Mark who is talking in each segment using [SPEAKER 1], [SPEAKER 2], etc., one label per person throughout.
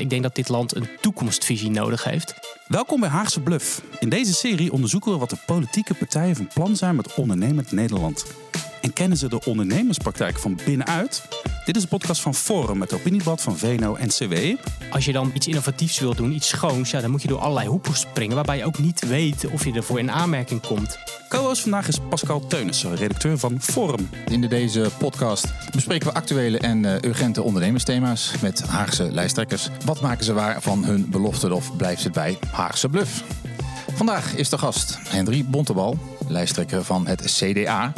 [SPEAKER 1] Ik denk dat dit land een toekomstvisie nodig heeft.
[SPEAKER 2] Welkom bij Haagse Bluff. In deze serie onderzoeken we wat de politieke partijen van plan zijn met ondernemend Nederland. En kennen ze de ondernemerspraktijk van binnenuit? Dit is een podcast van Forum met opinieblad van VNO en CW.
[SPEAKER 1] Als je dan iets innovatiefs wilt doen, iets schoons, ja, dan moet je door allerlei hoepels springen waarbij je ook niet weet of je ervoor in aanmerking komt.
[SPEAKER 2] Co-host vandaag is Pascal Teunissen, redacteur van Forum.
[SPEAKER 3] In deze podcast bespreken we actuele en uh, urgente ondernemersthema's met Haagse lijsttrekkers. Wat maken ze waar van hun belofte of blijft het bij Haagse bluff? Vandaag is de gast Henry Bontebal, lijsttrekker van het CDA.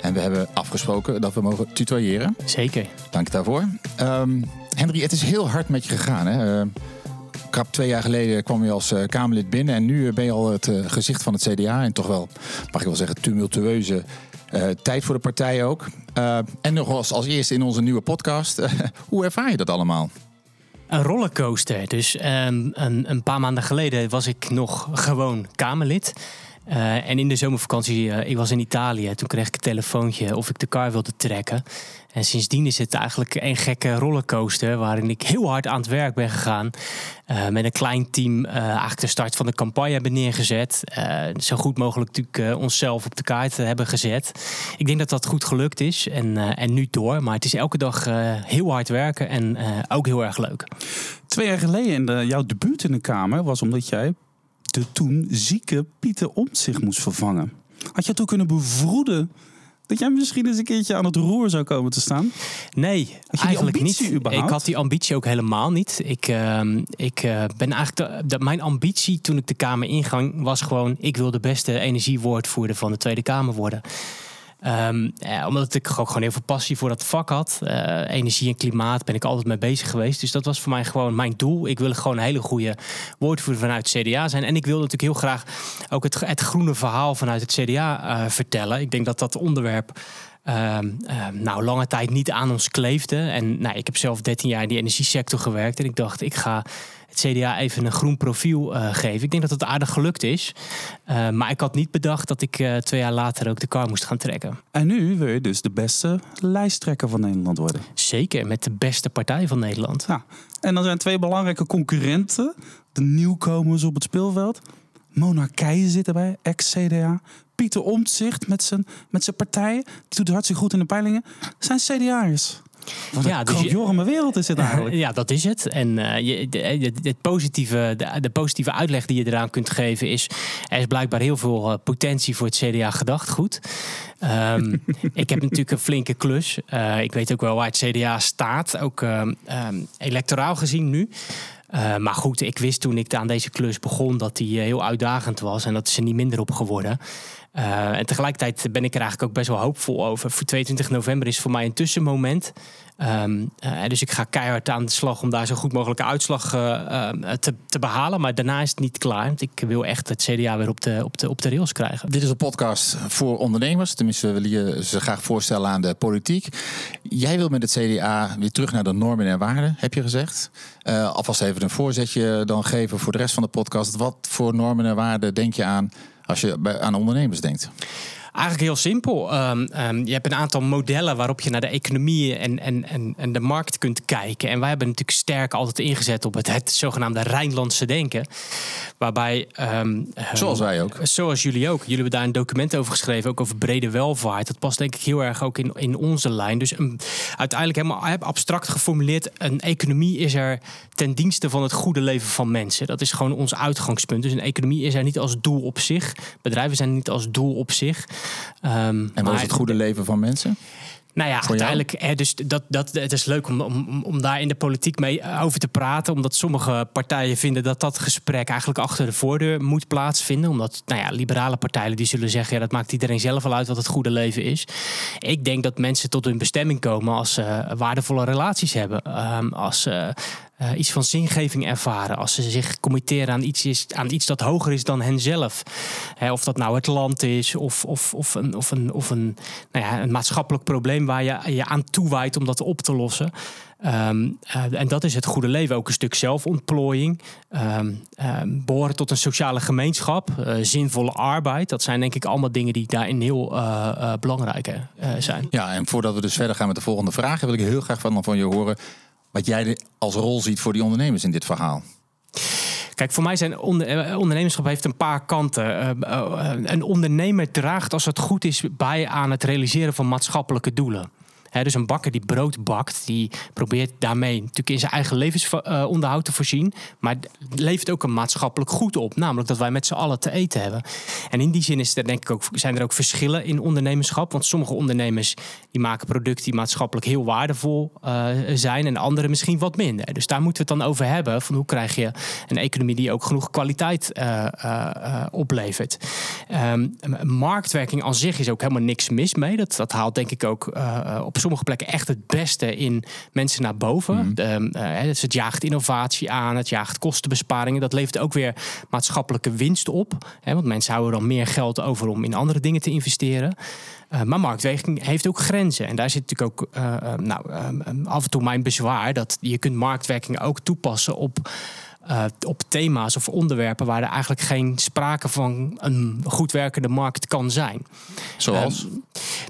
[SPEAKER 3] En we hebben afgesproken dat we mogen tutoyeren.
[SPEAKER 1] Zeker.
[SPEAKER 3] Dank daarvoor. Um, Henry, het is heel hard met je gegaan. Hè? Uh, krap twee jaar geleden kwam je als uh, Kamerlid binnen. En nu ben je al het uh, gezicht van het CDA. En toch wel, mag ik wel zeggen, tumultueuze tijd voor de partij ook. en nog als, als eerste in onze nieuwe podcast. hoe ervaar je dat allemaal?
[SPEAKER 1] Een rollercoaster. Dus um, een, een paar maanden geleden was ik nog gewoon Kamerlid. Uh, en in de zomervakantie, uh, ik was in Italië. Toen kreeg ik een telefoontje of ik de car wilde trekken. En sindsdien is het eigenlijk een gekke rollercoaster... waarin ik heel hard aan het werk ben gegaan. Uh, met een klein team eigenlijk de start van de campagne hebben neergezet. zo goed mogelijk natuurlijk onszelf op de kaart hebben gezet. Ik denk dat dat goed gelukt is en, en nu door. Maar het is elke dag heel hard werken en ook heel erg leuk.
[SPEAKER 2] Twee jaar geleden, in jouw debuut in de Kamer... was omdat jij de toen zieke Pieter zich moest vervangen. Had je toen kunnen bevroeden dat jij misschien eens een keertje aan het roer zou komen te staan?
[SPEAKER 1] Nee, eigenlijk niet. Überhaupt? Ik had die ambitie ook helemaal niet. Ik, uh, ik uh, ben eigenlijk de, mijn ambitie toen ik de Kamer inging was gewoon: ik wil de beste energiewoordvoerder van de Tweede Kamer worden. Um, omdat ik ook gewoon heel veel passie voor dat vak had. Uh, energie en klimaat ben ik altijd mee bezig geweest. Dus dat was voor mij gewoon mijn doel. Ik wil gewoon een hele goede woordvoerder vanuit het CDA zijn. En ik wil natuurlijk heel graag ook het, het groene verhaal vanuit het CDA eh, vertellen. Ik denk dat dat onderwerp uh, nou, lange tijd niet aan ons kleefde. En nou, ik heb zelf 13 jaar in die energiesector gewerkt. En ik dacht, ik ga het CDA even een groen profiel uh, geven. Ik denk dat het aardig gelukt is. Uh, maar ik had niet bedacht dat ik uh, twee jaar later ook de kar moest gaan trekken.
[SPEAKER 2] En nu wil je dus de beste lijsttrekker van Nederland worden.
[SPEAKER 1] Zeker, met de beste partij van Nederland.
[SPEAKER 2] Ja. En dan zijn twee belangrijke concurrenten, de nieuwkomers op het speelveld. Mona Keizer zit erbij, ex-CDA. Pieter Omtzigt met zijn, met zijn partij. Die doet hartstikke goed in de peilingen. Zijn CDA'ers. Wat ja, dus je, wereld is het eigenlijk.
[SPEAKER 1] Ja, dat is het. En uh, je, de, de, positieve, de, de, positieve uitleg die je eraan kunt geven is... er is blijkbaar heel veel uh, potentie voor het CDA gedacht. Goed. Um, ik heb natuurlijk een flinke klus. Uh, ik weet ook wel waar het CDA staat. Ook um, electoraal gezien nu. Uh, maar goed, ik wist toen ik aan deze klus begon dat die heel uitdagend was. En dat is er niet minder op geworden. Uh, en tegelijkertijd ben ik er eigenlijk ook best wel hoopvol over. Voor 22 november is voor mij een tussenmoment. Um, dus ik ga keihard aan de slag om daar zo goed mogelijke uitslag uh, te, te, behalen. Maar daarna is het niet klaar. Want ik wil echt het CDA weer op de, op de, op de rails krijgen.
[SPEAKER 3] Dit is een podcast voor ondernemers. Tenminste, we willen je ze graag voorstellen aan de politiek. Jij wil met het CDA weer terug naar de normen en waarden, heb je gezegd. alvast even een voorzetje dan geven voor de rest van de podcast. Wat voor normen en waarden denk je aan als je aan ondernemers denkt?
[SPEAKER 1] Eigenlijk heel simpel. Um, um, je hebt een aantal modellen waarop je naar de economie en, en, en, en de markt kunt kijken. En wij hebben natuurlijk sterk altijd ingezet op het, het zogenaamde Rijnlandse denken. Waarbij. Um,
[SPEAKER 3] zoals wij ook.
[SPEAKER 1] Zoals jullie ook. Jullie hebben daar een document over geschreven, ook over brede welvaart. Dat past denk ik heel erg ook in, in onze lijn. Dus uiteindelijk helemaal abstract geformuleerd: een economie is er ten dienste van het goede leven van mensen. Dat is gewoon ons uitgangspunt. Dus een economie is er niet als doel op zich. Bedrijven zijn niet als doel op zich.
[SPEAKER 3] Um, en wat is het goede leven van mensen?
[SPEAKER 1] Nou ja, uiteindelijk, hè, dus dat, dat, het is leuk om, om, om daar in de politiek mee eh, over te praten. Omdat sommige partijen vinden dat dat gesprek eigenlijk achter de voordeur moet plaatsvinden. Omdat nou ja, liberale partijen die zullen zeggen, ja, dat maakt iedereen zelf wel uit wat het goede leven is. Ik denk dat mensen tot hun bestemming komen als ze waardevolle relaties hebben. Um, als ze uh, iets van zingeving ervaren. Als ze zich committeren aan iets, aan iets dat hoger is dan henzelf. Hè, of dat nou het land is of, of, of, een, of, een, of een, nou ja, een maatschappelijk probleem waar je je aan toewijdt om dat op te lossen. Um, uh, en dat is het goede leven. Ook een stuk zelfontplooiing. Um, um, behoren tot een sociale gemeenschap. Uh, zinvolle arbeid. Dat zijn denk ik allemaal dingen die daarin heel uh, belangrijk zijn.
[SPEAKER 3] Ja, en voordat we dus verder gaan met de volgende vragen... wil ik heel graag van, van je horen wat jij als rol ziet voor die ondernemers in dit verhaal.
[SPEAKER 1] Kijk, voor mij zijn eh, ondernemerschap heeft een paar kanten. Uh, een ondernemer draagt, als het goed is, bij aan het realiseren van maatschappelijke doelen dus een bakker die brood bakt, die probeert daarmee natuurlijk in zijn eigen levensonderhoud te voorzien. Maar levert ook een maatschappelijk goed op. Namelijk dat wij met z'n allen te eten hebben. En in die zin is er, denk ik ook, zijn er ook verschillen in ondernemerschap. Want sommige ondernemers die maken producten die maatschappelijk heel waardevol uh, zijn. En andere misschien wat minder. Dus daar moeten we het dan over hebben. Van hoe krijg je een economie die ook genoeg kwaliteit uh, oplevert. Um, marktwerking aan zich is ook helemaal niks mis mee. Dat, dat haalt denk ik ook op sommige plekken echt het beste in mensen naar boven. Mm. De, uh, het jaagt innovatie aan, het jaagt kostenbesparingen. Dat levert ook weer maatschappelijke winst op. Hè, want mensen houden dan meer geld over om in andere dingen te investeren. Uh, maar marktwerking heeft ook grenzen. En daar zit natuurlijk ook uh, nou, af en toe mijn bezwaar dat je kunt marktwerking ook toepassen op uh, op thema's of onderwerpen waar er eigenlijk geen sprake van een goed werkende markt kan zijn.
[SPEAKER 3] Zoals?
[SPEAKER 1] Um,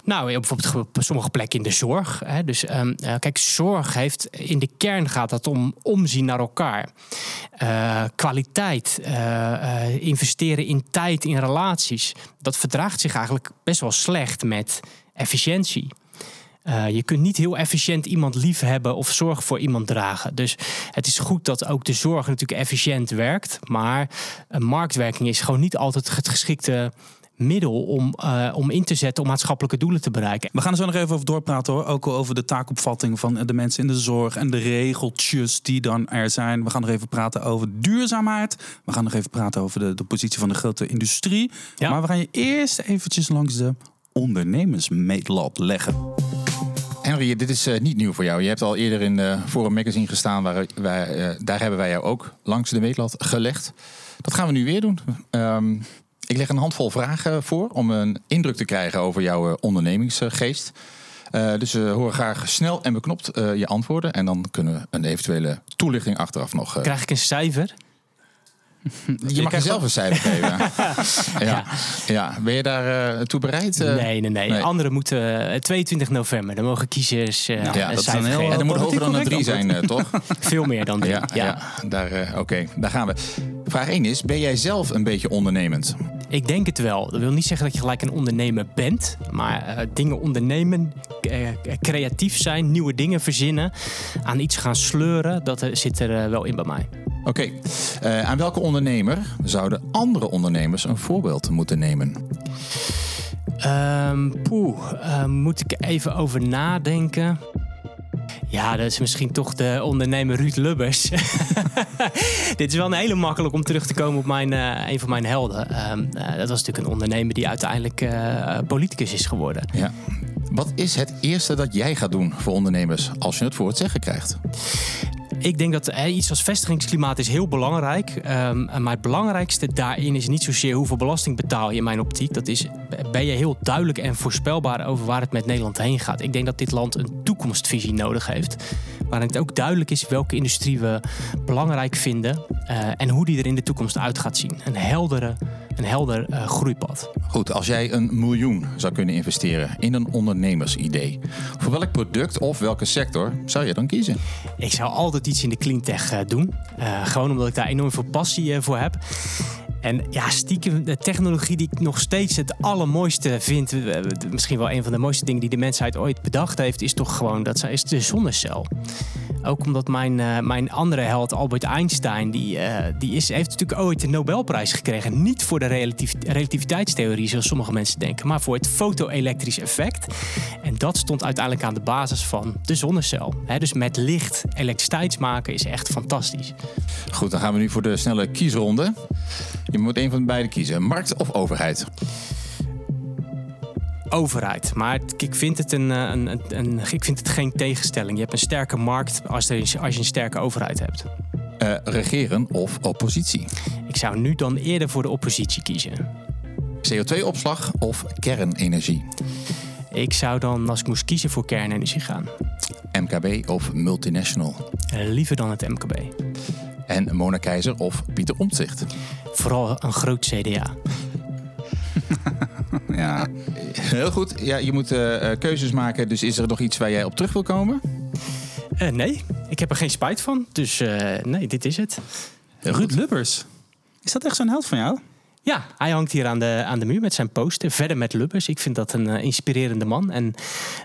[SPEAKER 1] nou, bijvoorbeeld op sommige plekken in de zorg. Hè. Dus um, uh, kijk, zorg heeft in de kern gaat het om omzien naar elkaar. Uh, kwaliteit, investeren in tijd, in relaties. Dat verdraagt zich eigenlijk best wel slecht met efficiëntie. Uh, je kunt niet heel efficiënt iemand lief hebben of zorg voor iemand dragen. Dus het is goed dat ook de zorg natuurlijk efficiënt werkt. Maar een marktwerking is gewoon niet altijd het geschikte middel om, uh, om in te zetten om maatschappelijke doelen te bereiken.
[SPEAKER 2] We gaan er zo nog even over doorpraten hoor. Ook over de taakopvatting van de mensen in de zorg en de regeltjes die dan er zijn. We gaan nog even praten over duurzaamheid. We gaan nog even praten over de, de positie van de grote industrie. Ja. Maar we gaan je eerst eventjes langs de ondernemersmeetlat leggen.
[SPEAKER 3] Henry, dit is uh, niet nieuw voor jou. Je hebt al eerder in uh, Forum Magazine gestaan. Waar wij, uh, daar hebben wij jou ook langs de meetlat gelegd. Dat gaan we nu weer doen. Um, ik leg een handvol vragen voor om een indruk te krijgen over jouw ondernemingsgeest. dus we horen graag snel en beknopt je antwoorden. En dan kunnen we een eventuele toelichting achteraf nog...
[SPEAKER 1] Krijg ik een cijfer?
[SPEAKER 3] Je, mag jezelf een cijfer geven. ja. ja. Ben je daar uh, toe bereid?
[SPEAKER 1] Uh, nee, nee, nee, nee. Anderen moeten uh, 22 november. Dan mogen kiezers uh, ja, een dat cijfer
[SPEAKER 3] heel,
[SPEAKER 1] geven.
[SPEAKER 3] En dat moet hoger dan een 3 zijn, toch?
[SPEAKER 1] Veel meer dan 3.
[SPEAKER 3] Ja, ja. daar, Oké, okay, daar gaan we. Vraag 1 is, ben jij zelf een beetje ondernemend?
[SPEAKER 1] Ik denk het wel. Dat wil niet zeggen dat je gelijk een ondernemer bent. Maar dingen ondernemen, creatief zijn, nieuwe dingen verzinnen. Aan iets gaan sleuren, dat zit er wel in bij mij.
[SPEAKER 3] Oké. Okay. Aan welke ondernemer zouden andere ondernemers een voorbeeld moeten nemen?
[SPEAKER 1] Um, poeh, moet ik even over nadenken. Ja, dat is misschien toch de ondernemer Ruud Lubbers. Dit is wel een hele makkelijk om terug te komen op mijn, uh, een van mijn helden. Um, dat was natuurlijk een ondernemer die uiteindelijk politicus is geworden.
[SPEAKER 3] Ja. Wat is het eerste dat jij gaat doen voor ondernemers als je het voor het zeggen krijgt?
[SPEAKER 1] Ik denk dat iets als vestigingsklimaat is heel belangrijk. Um, maar het belangrijkste daarin is niet zozeer hoeveel belasting betaal je in mijn optiek. Dat is, ben je heel duidelijk en voorspelbaar over waar het met Nederland heen gaat. Ik denk dat dit land een toekomstvisie nodig heeft. Waarin het ook duidelijk is welke industrie we belangrijk vinden. Uh, en hoe die er in de toekomst uit gaat zien. Een heldere een helder uh, groeipad.
[SPEAKER 3] Goed, als jij een miljoen zou kunnen investeren in een ondernemersidee, voor welk product of welke sector zou je dan kiezen?
[SPEAKER 1] Ik zou altijd iets in de cleantech uh, doen. Gewoon omdat ik daar enorm veel passie voor heb. En ja, stiekem de technologie die ik nog steeds het allermooiste vind, misschien wel een van de mooiste dingen die de mensheid ooit bedacht heeft, is toch gewoon dat is de zonnecel. Ook omdat mijn, uh, mijn andere held, Albert Einstein, die, uh, die is, heeft natuurlijk ooit de Nobelprijs gekregen. Niet voor de relativ relativiteitstheorie, zoals sommige mensen denken, maar voor het foto-elektrisch effect. En dat stond uiteindelijk aan de basis van de zonnecel. Dus met licht elektriciteit maken is echt fantastisch.
[SPEAKER 3] Goed, dan gaan we nu voor de snelle kiesronde. Je moet een van de beide kiezen: markt of overheid?
[SPEAKER 1] Overheid. Maar ik vind het, een, een, een, een, ik vind het geen tegenstelling. Je hebt een sterke markt als, er, als je een sterke overheid hebt.
[SPEAKER 3] Uh, regeren of oppositie?
[SPEAKER 1] Ik zou nu dan eerder voor de oppositie kiezen.
[SPEAKER 3] CO2-opslag of kernenergie?
[SPEAKER 1] Ik zou dan, als ik moest kiezen, voor kernenergie gaan.
[SPEAKER 3] MKB of multinational?
[SPEAKER 1] Uh, liever dan het MKB.
[SPEAKER 3] En Mona Keizer of Pieter Omtzigt?
[SPEAKER 1] Vooral een groot CDA.
[SPEAKER 3] ja, heel goed. Ja, je moet uh, keuzes maken. Dus is er nog iets waar jij op terug wil komen?
[SPEAKER 1] Uh, nee, Ik heb er geen spijt van. Dus eh, nee, dit is het.
[SPEAKER 2] Ruud Lubbers. Is dat echt zo'n held van jou?
[SPEAKER 1] Ja, hij hangt hier aan de, aan de muur met zijn poster. Verder met Lubbers. Ik vind dat een eh, inspirerende man. En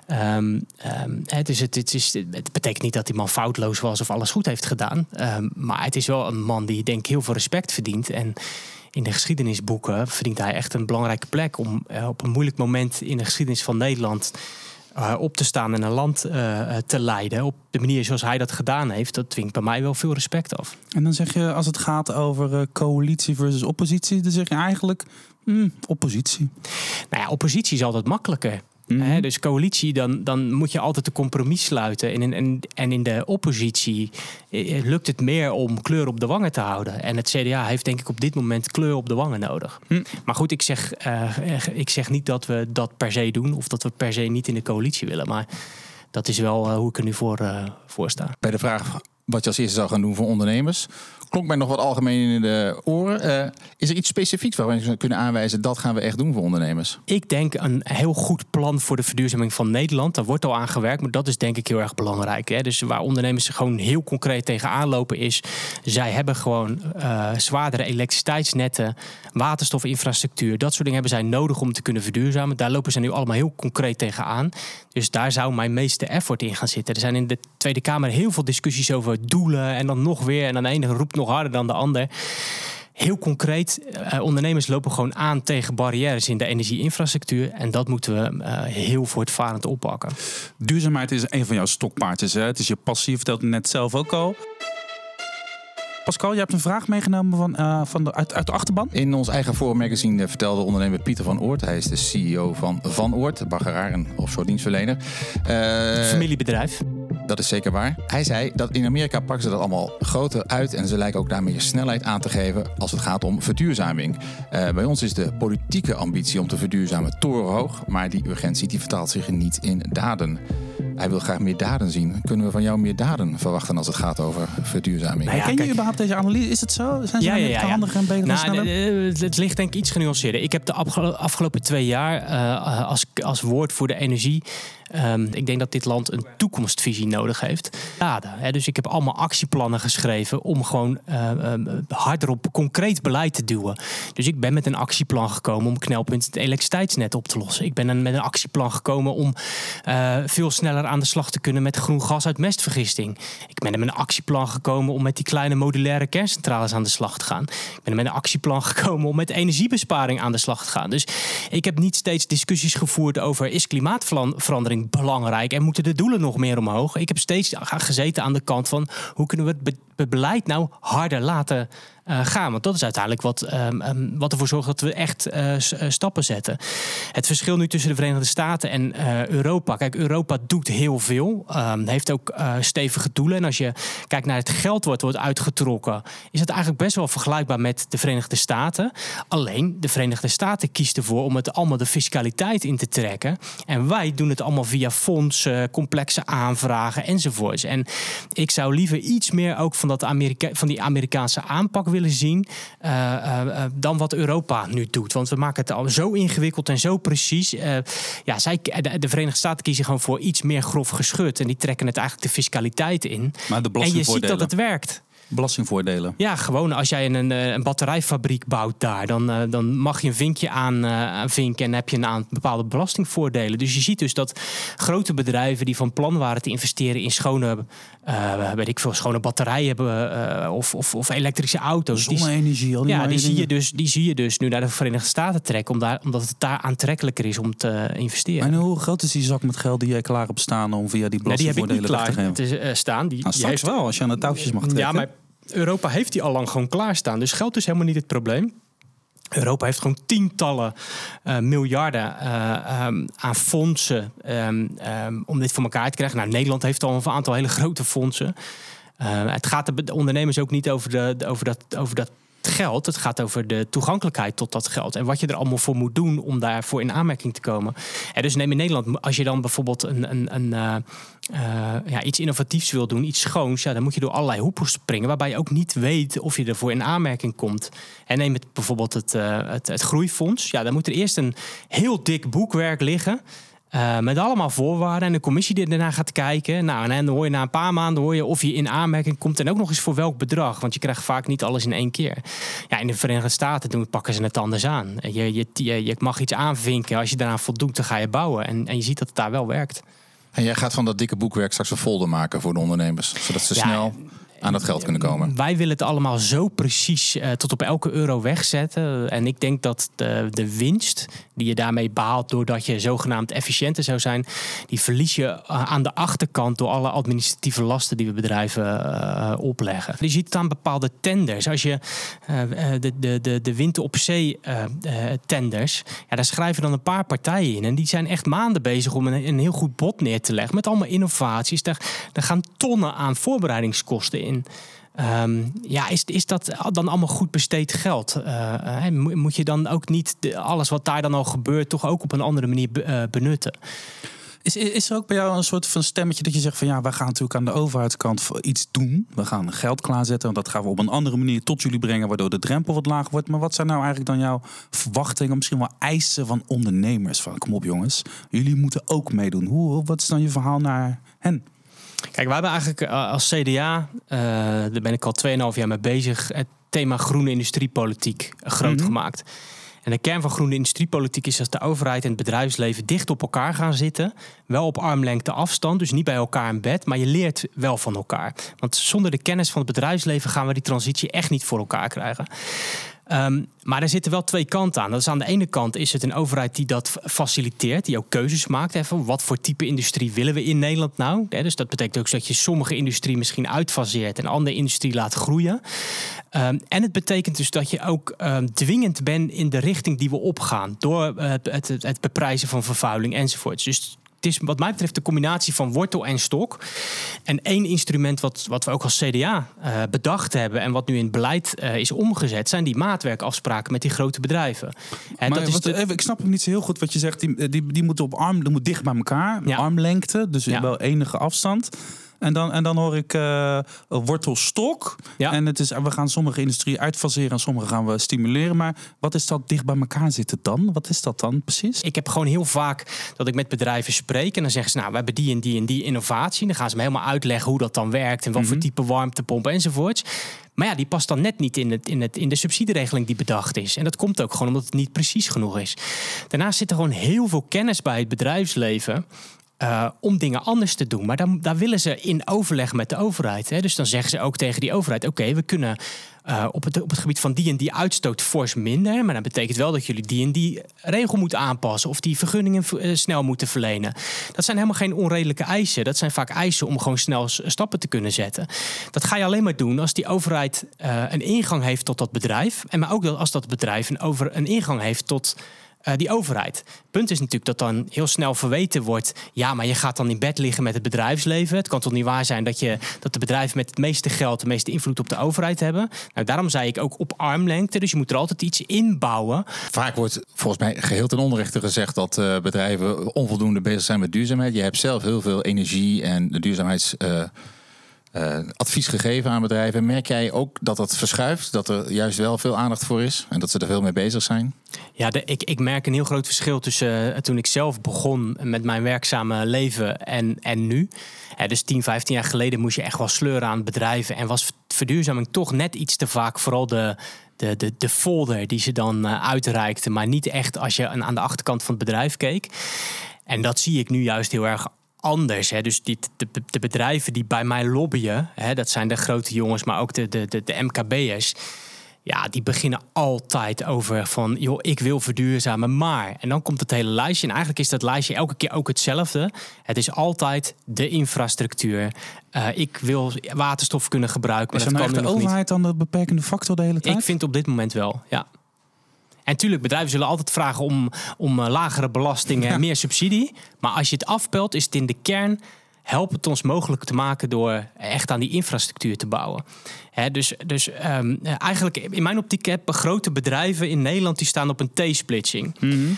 [SPEAKER 1] ehm, ehm, het, is, het, het, is, het betekent niet dat die man foutloos was of alles goed heeft gedaan. Ehm, maar het is wel een man die denk ik heel veel respect verdient. En in de geschiedenisboeken verdient hij echt een belangrijke plek om eh, op een moeilijk moment in de geschiedenis van Nederland eh, op te staan en een land eh, te leiden. Op de manier zoals hij dat gedaan heeft, dat dwingt bij mij wel veel respect af.
[SPEAKER 2] En dan zeg je, als het gaat over coalitie versus oppositie, dan zeg je eigenlijk mm, oppositie.
[SPEAKER 1] Nou ja, oppositie is altijd makkelijker.
[SPEAKER 2] Mhm.
[SPEAKER 1] Hè, dus coalitie, dan, dan moet je altijd een compromis sluiten. En in, en, en in de oppositie eh, lukt het meer om kleur op de wangen te houden. En het CDA heeft denk ik op dit moment kleur op de wangen nodig.
[SPEAKER 2] Hm.
[SPEAKER 1] Maar goed, ik zeg, eh, ik zeg niet dat we dat per se doen. Of dat we per se niet in de coalitie willen. Maar dat is wel eh, hoe ik er nu voor, eh, voor sta.
[SPEAKER 3] Bij de vraag wat je als eerste zou gaan doen voor ondernemers, klonk mij nog wat algemeen in de oren. Eh, is er iets specifieks waar we kunnen aanwijzen dat gaan we echt doen voor ondernemers?
[SPEAKER 1] Ik denk een heel goed plan voor de verduurzaming van Nederland. Daar wordt al aan gewerkt, maar dat is denk ik heel erg belangrijk. Hè? Dus waar ondernemers gewoon heel concreet tegenaan lopen is... zij hebben gewoon eh, zwaardere elektriciteitsnetten, waterstofinfrastructuur. Dat soort dingen hebben zij nodig om te kunnen verduurzamen. Daar lopen ze nu allemaal heel concreet tegenaan. Dus daar zou mijn meeste effort in gaan zitten. Er zijn in de Tweede Kamer heel veel discussies over doelen en dan nog weer. En dan de ene roept nog harder dan de ander. Heel concreet, eh, ondernemers lopen gewoon aan tegen barrières in de energieinfrastructuur. En dat moeten we eh, heel voortvarend oppakken.
[SPEAKER 2] Duurzaamheid is een van jouw stokpaardjes. Hè? Het is je passie, je vertelde het net zelf ook al. Pascal, je hebt een vraag meegenomen van, eh, van de, uit, uit de achterban.
[SPEAKER 3] In ons eigen voormagazine eh, vertelde ondernemer Pieter van Oort, hij is de CEO van Van Oort, baggeraar en offshore dienstverlener. Eh,
[SPEAKER 1] Familiebedrijf.
[SPEAKER 3] Dat is zeker waar. Hij zei dat in Amerika pakken ze dat allemaal groter uit en ze lijken ook daar meer snelheid aan te geven als het gaat om verduurzaming. Eh, bij ons is de politieke ambitie om te verduurzamen torenhoog, maar die urgentie die vertaalt zich niet in daden. Hij wil graag meer daden zien. Kunnen we van jou meer daden verwachten als het gaat over verduurzaming?
[SPEAKER 1] Nou ja,
[SPEAKER 2] Ken je überhaupt deze analyse? Is het zo? Zijn ze ja, handiger en beter
[SPEAKER 1] Nou, de- het ligt denk ik iets genuanceerder. Ik heb de afgelo- afgelopen twee jaar eh, als, als woord voor de energie. Ehm, ik denk dat dit land een toekomstvisie nodig heeft. Hè. Dus ik heb allemaal actieplannen geschreven om gewoon ehm, harder op concreet beleid te duwen. Dus ik ben met een actieplan gekomen om knelpunt het elektriciteitsnet op te lossen. Ik ben met een actieplan gekomen om eh, veel sneller aan de slag te kunnen met groen gas uit mestvergisting. Ik ben met een actieplan gekomen om met die kleine modulaire kerncentrales aan de slag te gaan. Ik ben met een actieplan gekomen om met energiebesparing aan de slag te gaan. Dus ik heb niet steeds discussies gevoerd over is klimaatverandering belangrijk en moeten de doelen nog meer omhoog. Ik heb steeds gezeten aan de kant van hoe kunnen we het be- be- beleid nou harder laten eh, gaan. Want dat is uiteindelijk wat, ehm, ehm, wat ervoor zorgt dat we echt eh, eh, stappen zetten. Het verschil nu tussen de Verenigde Staten en Europa. Kijk, Europa doet heel veel. ehm, heeft ook stevige doelen. En als je kijkt naar het geld wat wordt uitgetrokken, is het eigenlijk best wel vergelijkbaar met de Verenigde Staten. Alleen de Verenigde Staten kiest ervoor om het allemaal de fiscaliteit in te trekken. En wij doen het allemaal via fondsen, complexe aanvragen enzovoorts. En ik zou liever iets meer ook van, dat Amerika van die Amerikaanse aanpak willen zien. eh, eh, eh, dan wat Europa nu doet. Want we maken het al zo ingewikkeld en zo precies. Ja, zij, de, de Verenigde Staten kiezen gewoon voor iets meer grof geschut. En die trekken het eigenlijk de fiscaliteit in.
[SPEAKER 2] maar de
[SPEAKER 1] En je ziet dat het werkt.
[SPEAKER 2] Belastingvoordelen.
[SPEAKER 1] Ja, gewoon als jij een, een batterijfabriek bouwt daar, dan, dan mag je een vinkje aan, aan vinken en heb je een aan bepaalde belastingvoordelen. Dus je ziet dus dat grote bedrijven die van plan waren te investeren in schone, eh, weet ik veel, schone batterijen hebben eh, of, of, of elektrische auto's. die-
[SPEAKER 2] Zonne-energie, al die
[SPEAKER 1] ja, die zie, je dus, die zie je dus nu naar de Verenigde Staten trekken, om daar, omdat het daar aantrekkelijker is om te investeren.
[SPEAKER 2] En hoe groot is die zak met geld die jij klaar hebt staan om via die
[SPEAKER 1] Nou, die heb ik niet
[SPEAKER 2] belastingvoordelen te geven?
[SPEAKER 1] te, eh, staan. Die,
[SPEAKER 2] Nou,
[SPEAKER 1] die
[SPEAKER 2] straks
[SPEAKER 1] heeft-
[SPEAKER 2] wel, als je aan de touwtjes mag trekken.
[SPEAKER 1] ja, maar Europa heeft die al lang gewoon klaarstaan. Dus geld is helemaal niet het probleem. Europa heeft gewoon tientallen eh, miljarden eh, ehm, aan fondsen ehm, ehm, om dit voor elkaar te krijgen. Nou, Nederland heeft al een aantal hele grote fondsen. Eh, het gaat de ondernemers ook niet over, de, over, dat, over dat geld. Het gaat over de toegankelijkheid tot dat geld. En wat je er allemaal voor moet doen om daarvoor in aanmerking te komen. En dus neem in Nederland, als je dan bijvoorbeeld een, een, een, eh, eh, ja, iets innovatiefs wil doen, iets schoons, ja, dan moet je door allerlei hoepels springen. Waarbij je ook niet weet of je ervoor in aanmerking komt. En neem het bijvoorbeeld het, eh, het, het groeifonds. Ja, dan moet er eerst een heel dik boekwerk liggen. Uh, met allemaal voorwaarden en een commissie die ernaar gaat kijken. Nou, en dan hoor je na een paar maanden hoor je of je in aanmerking komt en ook nog eens voor welk bedrag. Want je krijgt vaak niet alles in één keer. Ja, in de Verenigde Staten doen, pakken ze het anders aan. Je, je, je, je mag iets aanvinken. Als je daaraan voldoet, dan ga je bouwen. En, en je ziet dat het daar wel werkt.
[SPEAKER 3] En jij gaat van dat dikke boekwerk straks een folder maken voor de ondernemers. Zodat ze snel aan dat geld kunnen komen.
[SPEAKER 1] Wij willen het allemaal zo precies uh, tot op elke euro wegzetten. En ik denk dat de, de winst die je daarmee behaalt doordat je zogenaamd efficiënter zou zijn, die verlies je uh, aan de achterkant door alle administratieve lasten die we bedrijven uh, opleggen. Je ziet het aan bepaalde tenders. Als je de, de, de, de winter op zee tenders, ja, daar schrijven dan een paar partijen in. En die zijn echt maanden bezig om een, een heel goed bod neer te leggen. Met allemaal innovaties. Daar, daar gaan tonnen aan voorbereidingskosten in in. Ehm, ja, is, is dat dan allemaal goed besteed geld? Uh, moet je dan ook niet alles wat daar dan al gebeurt, toch ook op een andere manier uh, benutten?
[SPEAKER 2] Is, is er ook bij jou een soort van stemmetje dat je zegt van ja, we gaan natuurlijk aan de overheidskant iets doen. We gaan geld klaarzetten, want dat gaan we op een andere manier tot jullie brengen, waardoor de drempel wat lager wordt. Maar wat zijn nou eigenlijk dan jouw verwachtingen, misschien wel eisen van ondernemers? Van kom op jongens, jullie moeten ook meedoen. Hoe, wat is dan je verhaal naar hen?
[SPEAKER 1] Kijk, we hebben eigenlijk eh, als CDA, uh, daar ben ik al 2,5 jaar mee bezig, het thema groene industriepolitiek groot mhm. gemaakt. En de kern van groene industriepolitiek is dat de overheid en het bedrijfsleven dicht op elkaar gaan zitten. Wel op armlengte afstand, dus niet bij elkaar in bed, maar je leert wel van elkaar. Want zonder de kennis van het bedrijfsleven gaan we die transitie echt niet voor elkaar krijgen. Um, maar er zitten wel twee kanten aan. Dat is aan de ene kant is het een overheid die dat faciliteert, die ook keuzes maakt. Even, wat voor type industrie willen we in Nederland nou? dus dat betekent ook dat je sommige industrie misschien uitfaseert en andere industrie laat groeien. Um, en het betekent dus dat je ook um, dwingend bent in de richting die we opgaan. Door uh, het, het, het beprijzen van vervuiling enzovoorts. Dus het is wat mij betreft de combinatie van wortel en stok. En één instrument wat, wat we ook als CDA uh, eh, bedacht hebben en wat nu in het beleid uh, is omgezet, zijn die maatwerkafspraken met die grote bedrijven.
[SPEAKER 2] En maar dat is wat, de... even, ik snap hem niet zo heel goed wat je zegt. Die, die, die moeten op arm, die moet dicht bij elkaar, ja. armlengte, dus ja. wel enige afstand. En dan, en dan hoor ik uh, wortelstok. Ja. En het is, we gaan sommige industrie uitfaseren en sommige gaan we stimuleren. Maar wat is dat dicht bij elkaar zitten dan? Wat is dat dan precies?
[SPEAKER 1] Ik heb gewoon heel vaak dat ik met bedrijven spreek. En dan zeggen ze, nou, we hebben die en die en die innovatie. En dan gaan ze me helemaal uitleggen hoe dat dan werkt. En wat voor mhm. type warmtepomp enzovoorts. Maar ja, die past dan net niet in, het, in, het, in de subsidieregeling die bedacht is. En dat komt ook gewoon omdat het niet precies genoeg is. Daarnaast zit er gewoon heel veel kennis bij het bedrijfsleven. Uh, om dingen anders te doen. Maar daar willen ze in overleg met de overheid. Hè. Dus dan zeggen ze ook tegen die overheid: oké, we kunnen uh, op, het, op het gebied van die en die uitstoot fors minder. Maar dat betekent wel dat jullie die en die regel moeten aanpassen. Of die vergunningen uh, snel moeten verlenen. Dat zijn helemaal geen onredelijke eisen. Dat zijn vaak eisen om gewoon snel stappen te kunnen zetten. Dat ga je alleen maar doen als die overheid een ingang heeft tot dat bedrijf. En maar ook als dat bedrijf een, over, een ingang heeft tot uh, die overheid. Punt is natuurlijk dat dan heel snel verweten wordt: ja, maar je gaat dan in bed liggen met het bedrijfsleven. Het kan toch niet waar zijn dat, je, dat de bedrijven met het meeste geld de meeste invloed op de overheid hebben. Nou, daarom zei ik ook op armlengte. Dus je moet er altijd iets inbouwen.
[SPEAKER 3] Vaak wordt volgens mij geheel ten onrechte gezegd dat uh, bedrijven onvoldoende bezig zijn met duurzaamheid. Je hebt zelf heel veel energie en duurzaamheids. Uh, uh, advies gegeven aan bedrijven. Merk jij ook dat dat verschuift? Dat er juist wel veel aandacht voor is en dat ze er veel mee bezig zijn?
[SPEAKER 1] Ja, ik, ik merk een heel groot verschil tussen uh, toen ik zelf begon met mijn werkzame leven en, en nu. Dus 10, 15 jaar geleden moest je echt wel sleuren aan bedrijven en was verduurzaming toch net iets te vaak vooral de, de, de, de folder die ze dan uh, uitreikten, maar niet echt als je aan de achterkant van het bedrijf keek. En dat zie ik nu juist heel erg anders. Hè. Dus die, de, de, bedrijven die bij mij lobbyen, hè, dat zijn de grote jongens, maar ook de, de, de, de MKB'ers. Ja, die beginnen altijd over van, joh, ik wil verduurzamen, maar. En dan komt het hele lijstje. En eigenlijk is dat lijstje elke keer ook hetzelfde. Het is altijd de infrastructuur. Uh, ik wil waterstof kunnen gebruiken.
[SPEAKER 2] Maar is dat kan de overheid dan de beperkende factor de hele tijd?
[SPEAKER 1] Ik vind op dit moment wel, ja. En natuurlijk, bedrijven zullen altijd vragen om, om eh, lagere belastingen en meer subsidie. Maar als je het afpelt, is het in de kern helpt het ons mogelijk te maken door echt aan die infrastructuur te bouwen. Dus dus um, eigenlijk in mijn optiek hebben grote bedrijven in Nederland die staan op een T-splitsing. Mm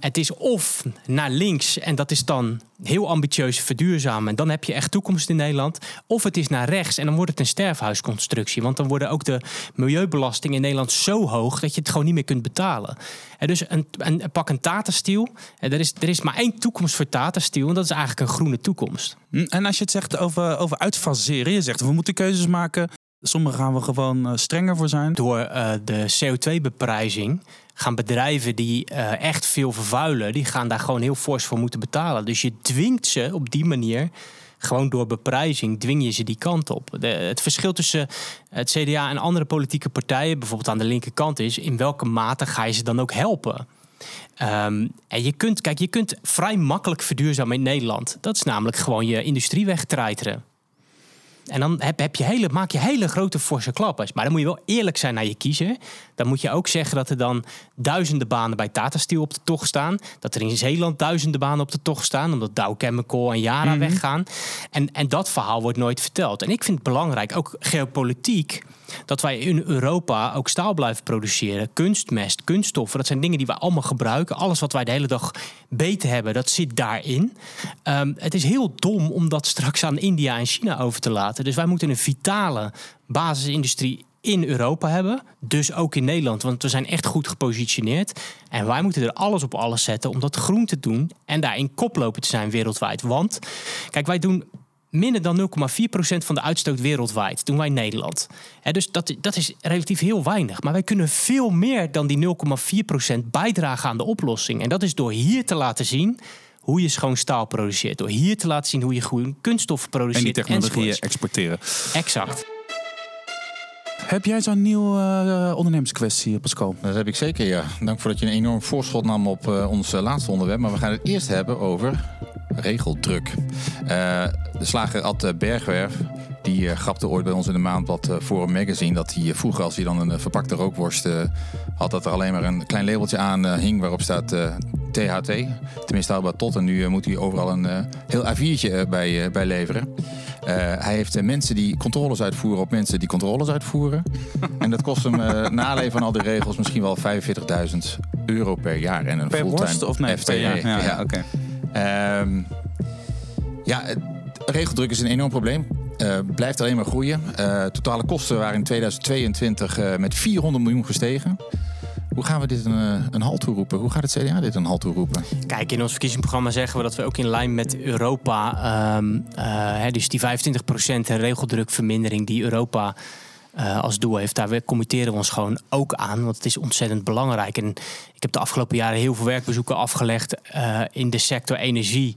[SPEAKER 1] het is of naar links en dat is dan heel ambitieus verduurzamen. En dan heb je echt toekomst in Nederland. Of het is naar rechts en dan wordt het een sterfhuisconstructie. Want dan worden ook de milieubelastingen in Nederland zo hoog dat je het gewoon niet meer kunt betalen. En dus een, een, pak een Tata Steel. En er, is, er is maar één toekomst voor Tata Steel. En dat is eigenlijk een groene toekomst.
[SPEAKER 2] Hm, En als je het zegt over, over uitfaseren, je zegt we moeten keuzes maken. Sommige gaan we gewoon eh, strenger voor zijn.
[SPEAKER 1] Door eh, de CO2-beprijzing gaan bedrijven die eh, echt veel vervuilen, die gaan daar gewoon heel fors voor moeten betalen. Dus je dwingt ze op die manier, gewoon door beprijzing, dwing je ze die kant op. Het verschil tussen het CDA en andere politieke partijen, bijvoorbeeld aan de linkerkant, is in welke mate ga je ze dan ook helpen. Ehm, en je kunt, kijk, je kunt vrij makkelijk verduurzamen in Nederland. Dat is namelijk gewoon je industrie wegtreiteren. En dan heb, heb je hele, maak je hele grote forse klappers. Maar dan moet je wel eerlijk zijn naar je kiezer. Dan moet je ook zeggen dat er dan duizenden banen bij Tata Steel op de tocht staan. Dat er in Zeeland duizenden banen op de tocht staan. Omdat Dow Chemical en Yara weggaan. En, en dat verhaal wordt nooit verteld. En ik vind het belangrijk, ook geopolitiek... dat wij in Europa ook staal blijven produceren. Kunstmest, kunststoffen, dat zijn dingen die wij allemaal gebruiken. Alles wat wij de hele dag beter hebben, dat zit daarin. Ehm, het is heel dom om dat straks aan India en China over te laten. Dus wij moeten een vitale basisindustrie in Europa hebben. Dus ook in Nederland, want we zijn echt goed gepositioneerd. En wij moeten er alles op alles zetten om dat groen te doen. En daarin koploper te zijn wereldwijd. Want, kijk, wij doen minder dan 0,4% van de uitstoot wereldwijd doen wij in Nederland. Hè, dus dat, dat is relatief heel weinig. Maar wij kunnen veel meer dan die 0,4% bijdragen aan de oplossing. En dat is door hier te laten zien hoe je schoon staal produceert. Door hier te laten zien hoe je groen kunststoffen
[SPEAKER 2] En
[SPEAKER 1] produceert.
[SPEAKER 2] die technologieën exporteren.
[SPEAKER 1] Exact.
[SPEAKER 2] Heb jij zo'n nieuwe eh, ondernemerskwestie, Pascal?
[SPEAKER 3] Dat heb ik zeker, ja. Dank voor dat je een enorm voorschot nam op eh, ons eh, laatste onderwerp. Maar we gaan het eerst hebben over regeldruk. Eh, de slager Ad Bergwerf, die eh, grapte ooit bij ons in de maandblad eh, Forum Magazine... dat hij vroeger, als hij dan een verpakte rookworst had... dat er alleen maar een klein labeltje aan hing waarop staat THT. Tenminste, houdbaar tot. En nu moet hij overal een heel A4'tje eh, bij, bij leveren. Hij heeft mensen die controles uitvoeren op mensen die controles uitvoeren. en dat kost hem naleven van al die regels misschien wel 45.000 euro per jaar. En een
[SPEAKER 2] Per worst of nee?
[SPEAKER 3] FTE.
[SPEAKER 2] per jaar? Ja, ja, oké.
[SPEAKER 3] Ehm, ja, regeldruk is een enorm probleem. Eh, blijft alleen maar groeien. Eh, totale kosten waren in 2022 eh, met 400 miljoen gestegen. Hoe gaan we dit een, een halt toeroepen? Hoe gaat het CDA dit een halt toeroepen?
[SPEAKER 1] Kijk, in ons verkiezingsprogramma zeggen we dat we ook in lijn met Europa, ehm, eh, hè, dus die 25% regeldrukvermindering die Europa eh, als doel heeft, daar committeren we ons gewoon ook aan. Want het is ontzettend belangrijk. En ik heb de afgelopen jaren heel veel werkbezoeken afgelegd eh, in de sector energie.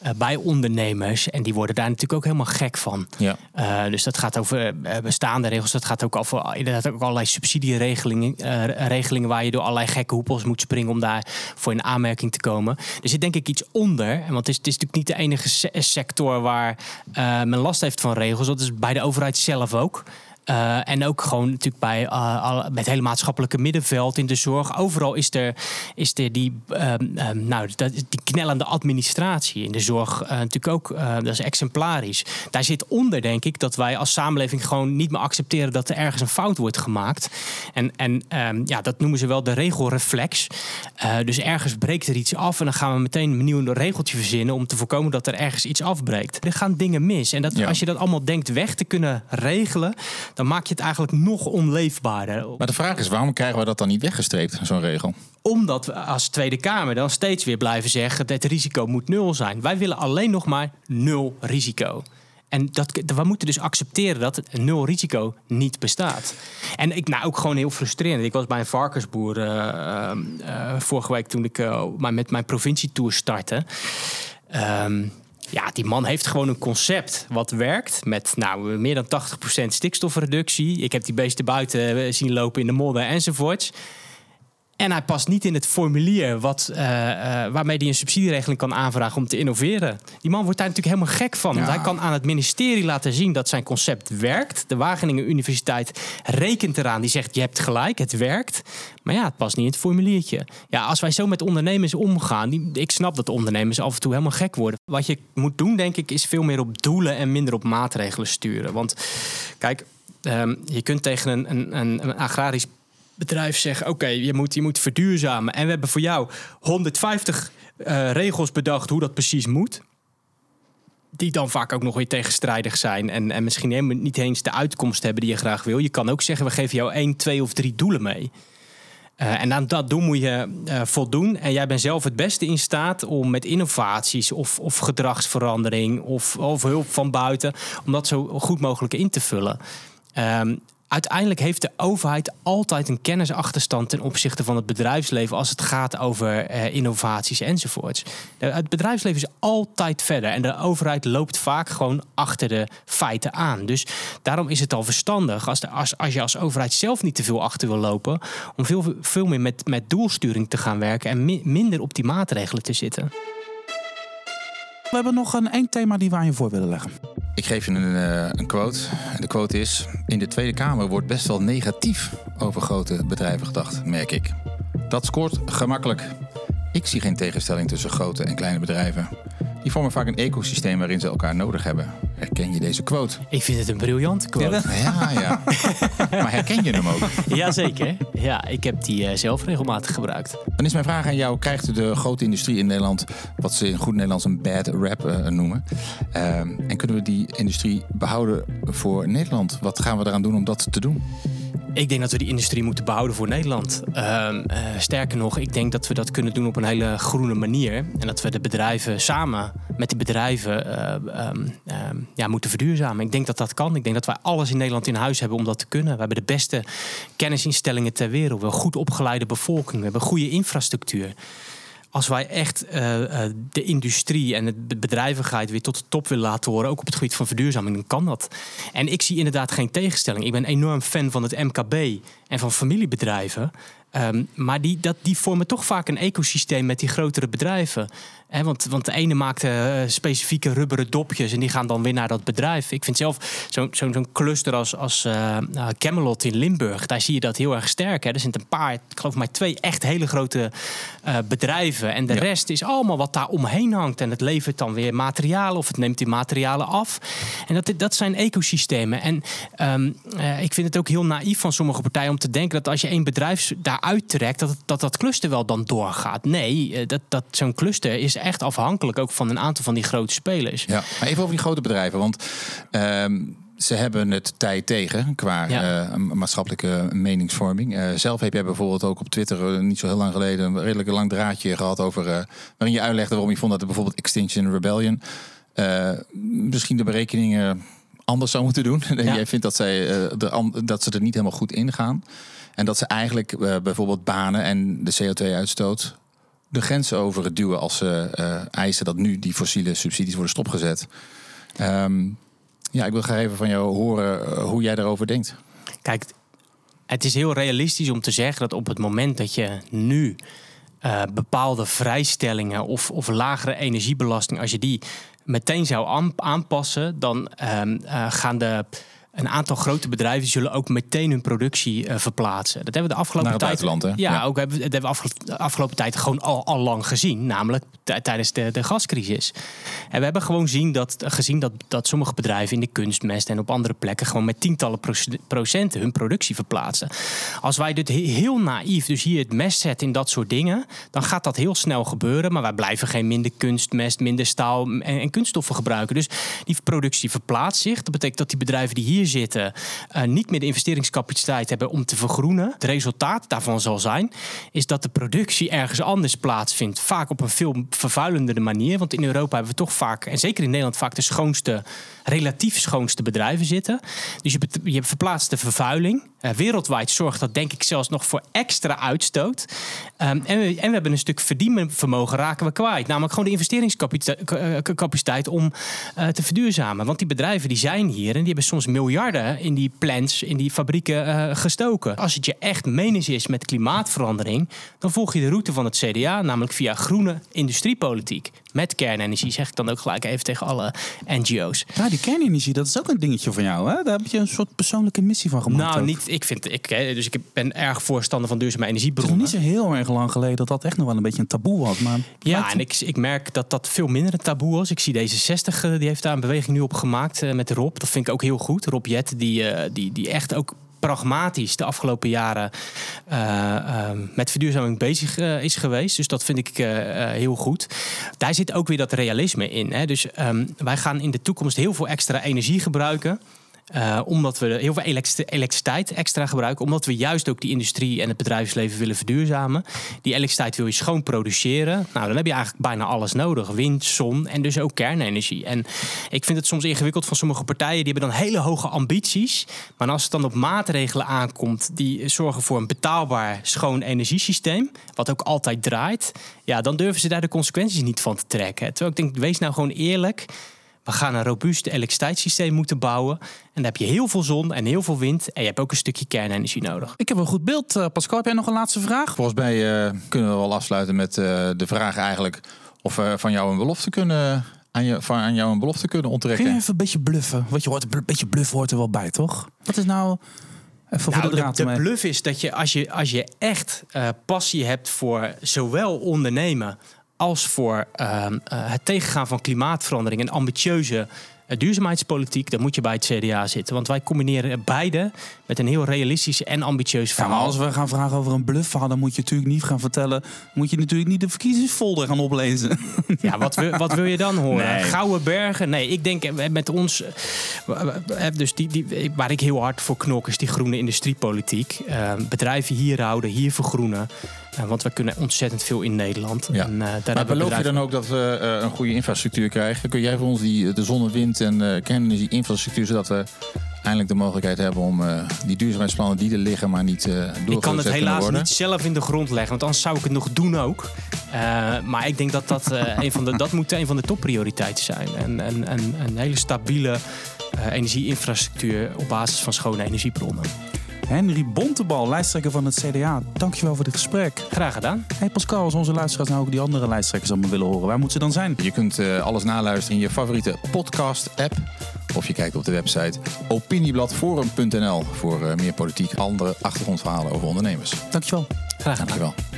[SPEAKER 1] eh, bij ondernemers. En die worden daar natuurlijk ook helemaal gek van.
[SPEAKER 3] Ja.
[SPEAKER 1] Dus dat gaat over bestaande regels. Dat gaat ook over inderdaad ook allerlei subsidieregelingen. regelingen waar je door allerlei gekke hoepels moet springen om daar voor in aanmerking te komen. Er zit denk ik iets onder. Want het is, het is natuurlijk niet de enige se- sector waar men last heeft van regels. Dat is bij de overheid zelf ook. Eh, en ook gewoon natuurlijk bij eh, alle- met het hele maatschappelijke middenveld in de zorg. Overal is er, is er die, ehm, ehm, nou, dat, die knellende administratie in de zorg eh, natuurlijk ook. dat is exemplarisch. Daar zit onder, denk ik, dat wij als samenleving gewoon niet meer accepteren dat er ergens een fout wordt gemaakt. En, en ehm, ja, dat noemen ze wel de regelreflex. Dus ergens breekt er iets af en dan gaan we meteen een nieuw regeltje verzinnen om te voorkomen dat er ergens iets afbreekt. Er gaan dingen mis. En dat,
[SPEAKER 3] Ja.
[SPEAKER 1] als je dat allemaal denkt weg te kunnen regelen, dan maak je het eigenlijk nog onleefbaarder.
[SPEAKER 3] Maar de vraag is, waarom krijgen we dat dan niet weggestreept, zo'n regel?
[SPEAKER 1] Omdat we als Tweede Kamer dan steeds weer blijven zeggen dat het risico moet nul zijn. Wij willen alleen nog maar nul risico. En dat, we moeten dus accepteren dat het nul risico niet bestaat. En ik, nou ook gewoon heel frustrerend. Ik was bij een varkensboer eh, eh, eh, vorige week toen ik met mijn provincietour startte. Ehm, ja, die man heeft gewoon een concept wat werkt. Met nou, meer dan 80% stikstofreductie. Ik heb die beesten buiten eh, zien lopen in de modder enzovoorts. En hij past niet in het formulier wat, eh, eh, waarmee hij een subsidieregeling kan aanvragen om te innoveren. Die man wordt daar natuurlijk helemaal gek van. Want hij kan aan het ministerie laten zien dat zijn concept werkt. De Wageningen Universiteit rekent eraan. Die zegt, je hebt gelijk, het werkt. Maar ja, het past niet in het formuliertje. Ja, als wij zo met ondernemers omgaan... Die, ik snap dat ondernemers af en toe helemaal gek worden. Wat je moet doen, denk ik, is veel meer op doelen... en minder op maatregelen sturen. Want kijk, ehm, je kunt tegen een, een, een, een agrarisch bedrijf zeggen: Oké, je, moet, je moet verduurzamen. En we hebben voor jou 150 eh, regels bedacht hoe dat precies moet. die dan vaak ook nog weer tegenstrijdig zijn. En, en misschien helemaal niet eens de uitkomst hebben die je graag wil. Je kan ook zeggen, we geven jou één, twee of drie doelen mee. Uh, en aan dat doel moet je uh, voldoen. En jij bent zelf het beste in staat om met innovaties of, of gedragsverandering of, of hulp van buiten, om dat zo goed mogelijk in te vullen. Um, uiteindelijk heeft de overheid altijd een kennisachterstand ten opzichte van het bedrijfsleven als het gaat over eh, innovaties enzovoorts. het bedrijfsleven is altijd verder en de overheid loopt vaak gewoon achter de feiten aan. Dus daarom is het al verstandig als, de, als, je als overheid zelf niet te veel achter wil lopen, om veel, veel meer met, met doelsturing te gaan werken en minder op die maatregelen te zitten.
[SPEAKER 2] We hebben nog een thema die we aan je voor willen leggen.
[SPEAKER 3] Ik geef je een, uh, een quote. De quote is: In de Tweede Kamer wordt best wel negatief over grote bedrijven gedacht, merk ik. Dat scoort gemakkelijk. Ik zie geen tegenstelling tussen grote en kleine bedrijven. Die vormen vaak een ecosysteem waarin ze elkaar nodig hebben. Herken je deze quote?
[SPEAKER 1] Ik vind het een briljante quote.
[SPEAKER 3] Ja, ja. maar herken je hem ook?
[SPEAKER 1] Jazeker. Ja, ik heb die uh, zelf regelmatig gebruikt.
[SPEAKER 3] Dan is mijn vraag aan jou. Krijgt de grote industrie in Nederland... wat ze in goed Nederlands een bad rap uh, noemen? Uh, en kunnen we die industrie behouden voor Nederland? Wat gaan we eraan doen om dat te doen?
[SPEAKER 1] Ik denk dat we die industrie moeten behouden voor Nederland. Uh, uh, sterker nog, ik denk dat we dat kunnen doen op een hele groene manier. En dat we de bedrijven samen met die bedrijven uh, um, ja, moeten verduurzamen. Ik denk dat dat kan. Ik denk dat wij alles in Nederland in huis hebben om dat te kunnen. We hebben de beste kennisinstellingen ter wereld. We hebben een goed opgeleide bevolking. We hebben goede infrastructuur als wij echt uh, uh, de industrie en de bedrijvigheid weer tot de top willen laten horen, ook op het gebied van verduurzaming, dan kan dat. En ik zie inderdaad geen tegenstelling. Ik ben enorm fan van het MKB en van familiebedrijven. Um, maar die, dat, die vormen toch vaak een ecosysteem met die grotere bedrijven. He, want, want de ene maakt uh, specifieke rubberen dopjes en die gaan dan weer naar dat bedrijf. Ik vind zelf zo'n zo, zo cluster als, als uh, Camelot in Limburg, daar zie je dat heel erg sterk. Hè. Er zijn een paar, ik geloof maar twee echt hele grote uh, bedrijven. En de ja. rest is allemaal wat daar omheen hangt. En het levert dan weer materialen of het neemt die materialen af. En dat, dat zijn ecosystemen. En um, ik vind het ook heel naïef van sommige partijen om te denken dat als je één bedrijf daar uittrekt, dat, dat dat cluster wel dan doorgaat. Nee, dat, dat zo'n cluster is echt afhankelijk ook van een aantal van die grote spelers.
[SPEAKER 3] Ja, maar even over die grote bedrijven. Want um, ze hebben het tijd tegen qua ja. uh, maatschappelijke meningsvorming. Uh, zelf heb jij bijvoorbeeld ook op Twitter uh, niet zo heel lang geleden een redelijk lang draadje gehad over waarin je uitlegde waarom je vond dat er bijvoorbeeld Extinction Rebellion misschien de berekeningen anders zou moeten doen. Ja. jij vindt dat, zij, de, dat ze er niet helemaal goed in gaan. En dat ze eigenlijk bijvoorbeeld banen en de CO2-uitstoot de grenzen over het duwen als ze uh, eisen dat nu die fossiele subsidies worden stopgezet. Um, ja, ik wil graag even van jou horen uh, hoe jij daarover denkt.
[SPEAKER 1] Kijk, het is heel realistisch om te zeggen dat op het moment dat je nu uh, bepaalde vrijstellingen of, of lagere energiebelasting, als je die meteen zou aanpassen, dan um, gaan de een aantal grote bedrijven zullen ook meteen hun productie uh, verplaatsen. Dat hebben we de afgelopen tijd.
[SPEAKER 3] Ja,
[SPEAKER 1] ja, ook hebben, dat hebben we de afgelopen tijd gewoon al, al lang gezien, namelijk tijdens de, de gascrisis. En we hebben gewoon zien dat, gezien dat, dat sommige bedrijven in de kunstmest en op andere plekken gewoon met tientallen procenten hun productie verplaatsen. Als wij dit heel naïef, dus hier het mes zetten in dat soort dingen, dan gaat dat heel snel gebeuren. Maar wij blijven geen minder kunstmest, minder staal en, en kunststoffen gebruiken. Dus die productie verplaatst zich. Dat betekent dat die bedrijven die hier zitten uh, niet meer de investeringscapaciteit hebben om te vergroenen. Het resultaat daarvan zal zijn, is dat de productie ergens anders plaatsvindt. Vaak op een veel vervuilendere manier. Want in Europa hebben we toch vaak, en zeker in Nederland, vaak de schoonste, relatief schoonste bedrijven zitten. Dus je, je verplaatst de vervuiling. Uh, wereldwijd zorgt dat denk ik zelfs nog voor extra uitstoot. Um, en, we, en we hebben een stuk verdienvermogen raken we kwijt. Namelijk gewoon de investeringscapaciteit om uh, te verduurzamen. Want die bedrijven die zijn hier en die hebben soms miljarden in die plants, in die fabrieken uh, gestoken. Als het je echt menens is met klimaatverandering, dan volg je de route van het CDA, namelijk via groene industriepolitiek. Met kernenergie, zeg ik dan ook gelijk even tegen alle NGO's.
[SPEAKER 2] Ja, die kernenergie, dat is ook een dingetje van jou, hè? Daar heb je een soort persoonlijke missie van gemaakt.
[SPEAKER 1] Nou,
[SPEAKER 2] ook.
[SPEAKER 1] niet ik vind, ik, dus ik ben erg voorstander van duurzame energiebronnen.
[SPEAKER 2] Het is nog niet zo heel erg lang geleden dat dat echt nog wel een beetje een taboe was. Maar
[SPEAKER 1] ja, en ik, ik merk dat dat veel minder een taboe was. Ik zie deze 60, die heeft daar een beweging nu op gemaakt met Rob. Dat vind ik ook heel goed. Rob Jet, die, die, die echt ook pragmatisch de afgelopen jaren eh, eh, met verduurzaming bezig eh, is geweest. Dus dat vind ik eh, heel goed. Daar zit ook weer dat realisme in. Hè? Dus ehm, wij gaan in de toekomst heel veel extra energie gebruiken. Eh, omdat we heel veel elektri- elektriciteit extra gebruiken. Omdat we juist ook die industrie en het bedrijfsleven willen verduurzamen. Die elektriciteit wil je schoon produceren. Nou, dan heb je eigenlijk bijna alles nodig. Wind, zon en dus ook kernenergie. En ik vind het soms ingewikkeld van sommige partijen. Die hebben dan hele hoge ambities. Maar als het dan op maatregelen aankomt... die zorgen voor een betaalbaar schoon energiesysteem... wat ook altijd draait... ja, dan durven ze daar de consequenties niet van te trekken. Terwijl ik denk, wees nou gewoon eerlijk... We gaan een robuust elektriciteitssysteem moeten bouwen. En dan heb je heel veel zon en heel veel wind. En je hebt ook een stukje kernenergie nodig.
[SPEAKER 2] Ik heb een goed beeld. Eh, Pascal, heb jij nog een laatste vraag?
[SPEAKER 3] Volgens mij eh, kunnen we wel afsluiten met eh, de vraag eigenlijk of we van jou een belofte kunnen aan, je, van, aan jou een belofte kunnen
[SPEAKER 2] Kun
[SPEAKER 3] onttrekken.
[SPEAKER 2] je even een beetje bluffen? Wat je hoort, een beetje bluff hoort er wel bij, toch? Wat is nou... Even voor
[SPEAKER 1] Nou,
[SPEAKER 2] de
[SPEAKER 1] de,
[SPEAKER 2] draad
[SPEAKER 1] de
[SPEAKER 2] ermee.
[SPEAKER 1] bluff is dat je als je, als je echt eh, passie hebt voor zowel ondernemen als voor ehm, eh, het tegengaan van klimaatverandering en ambitieuze duurzaamheidspolitiek, dan moet je bij het CDA zitten. Want wij combineren beide met een heel realistisch en ambitieus
[SPEAKER 2] Ja,
[SPEAKER 1] verhaal.
[SPEAKER 2] maar als we gaan vragen over een bluffverhaal, dan moet je natuurlijk niet gaan vertellen. Moet je natuurlijk niet de verkiezingsfolder gaan oplezen.
[SPEAKER 1] Ja, wat wil, wat wil je dan horen?
[SPEAKER 2] Nee.
[SPEAKER 1] Gouden bergen? Nee, ik denk eh, met ons. eh, Dus die, die, waar ik heel hard voor knok, is die groene industriepolitiek. Eh, bedrijven hier houden, hier vergroenen. Eh, want we kunnen ontzettend veel in Nederland.
[SPEAKER 3] Ja.
[SPEAKER 1] En, eh, daar
[SPEAKER 3] Maar beloof je dan ook dat we eh, een goede infrastructuur krijgen? Kun jij voor ons die, de zonne, wind en uh, kernenergie-infrastructuur, zodat we eindelijk de mogelijkheid hebben om eh, die duurzaamheidsplannen die er liggen, maar niet uh, doorgezet
[SPEAKER 1] Ik kan het helaas
[SPEAKER 3] worden?
[SPEAKER 1] niet zelf in de grond leggen, want anders zou ik het nog doen ook. Eh, maar ik denk dat dat, eh, een van de, dat moet een van de topprioriteiten zijn. En, en, en een hele stabiele eh, energieinfrastructuur op basis van schone energiebronnen.
[SPEAKER 2] Henry Bontebal, lijsttrekker van het CDA. Dankjewel voor dit gesprek.
[SPEAKER 1] Graag gedaan.
[SPEAKER 2] Hey Pascal, als onze luisteraars nou ook die andere lijsttrekkers allemaal willen horen, waar moeten ze dan zijn?
[SPEAKER 3] Je kunt uh, alles naluisteren in je favoriete podcast-app. Of je kijkt op de website opiniebladforum.nl voor uh, meer politiek, andere achtergrondverhalen over ondernemers.
[SPEAKER 2] Dankjewel.
[SPEAKER 1] Graag gedaan.
[SPEAKER 3] Dankjewel.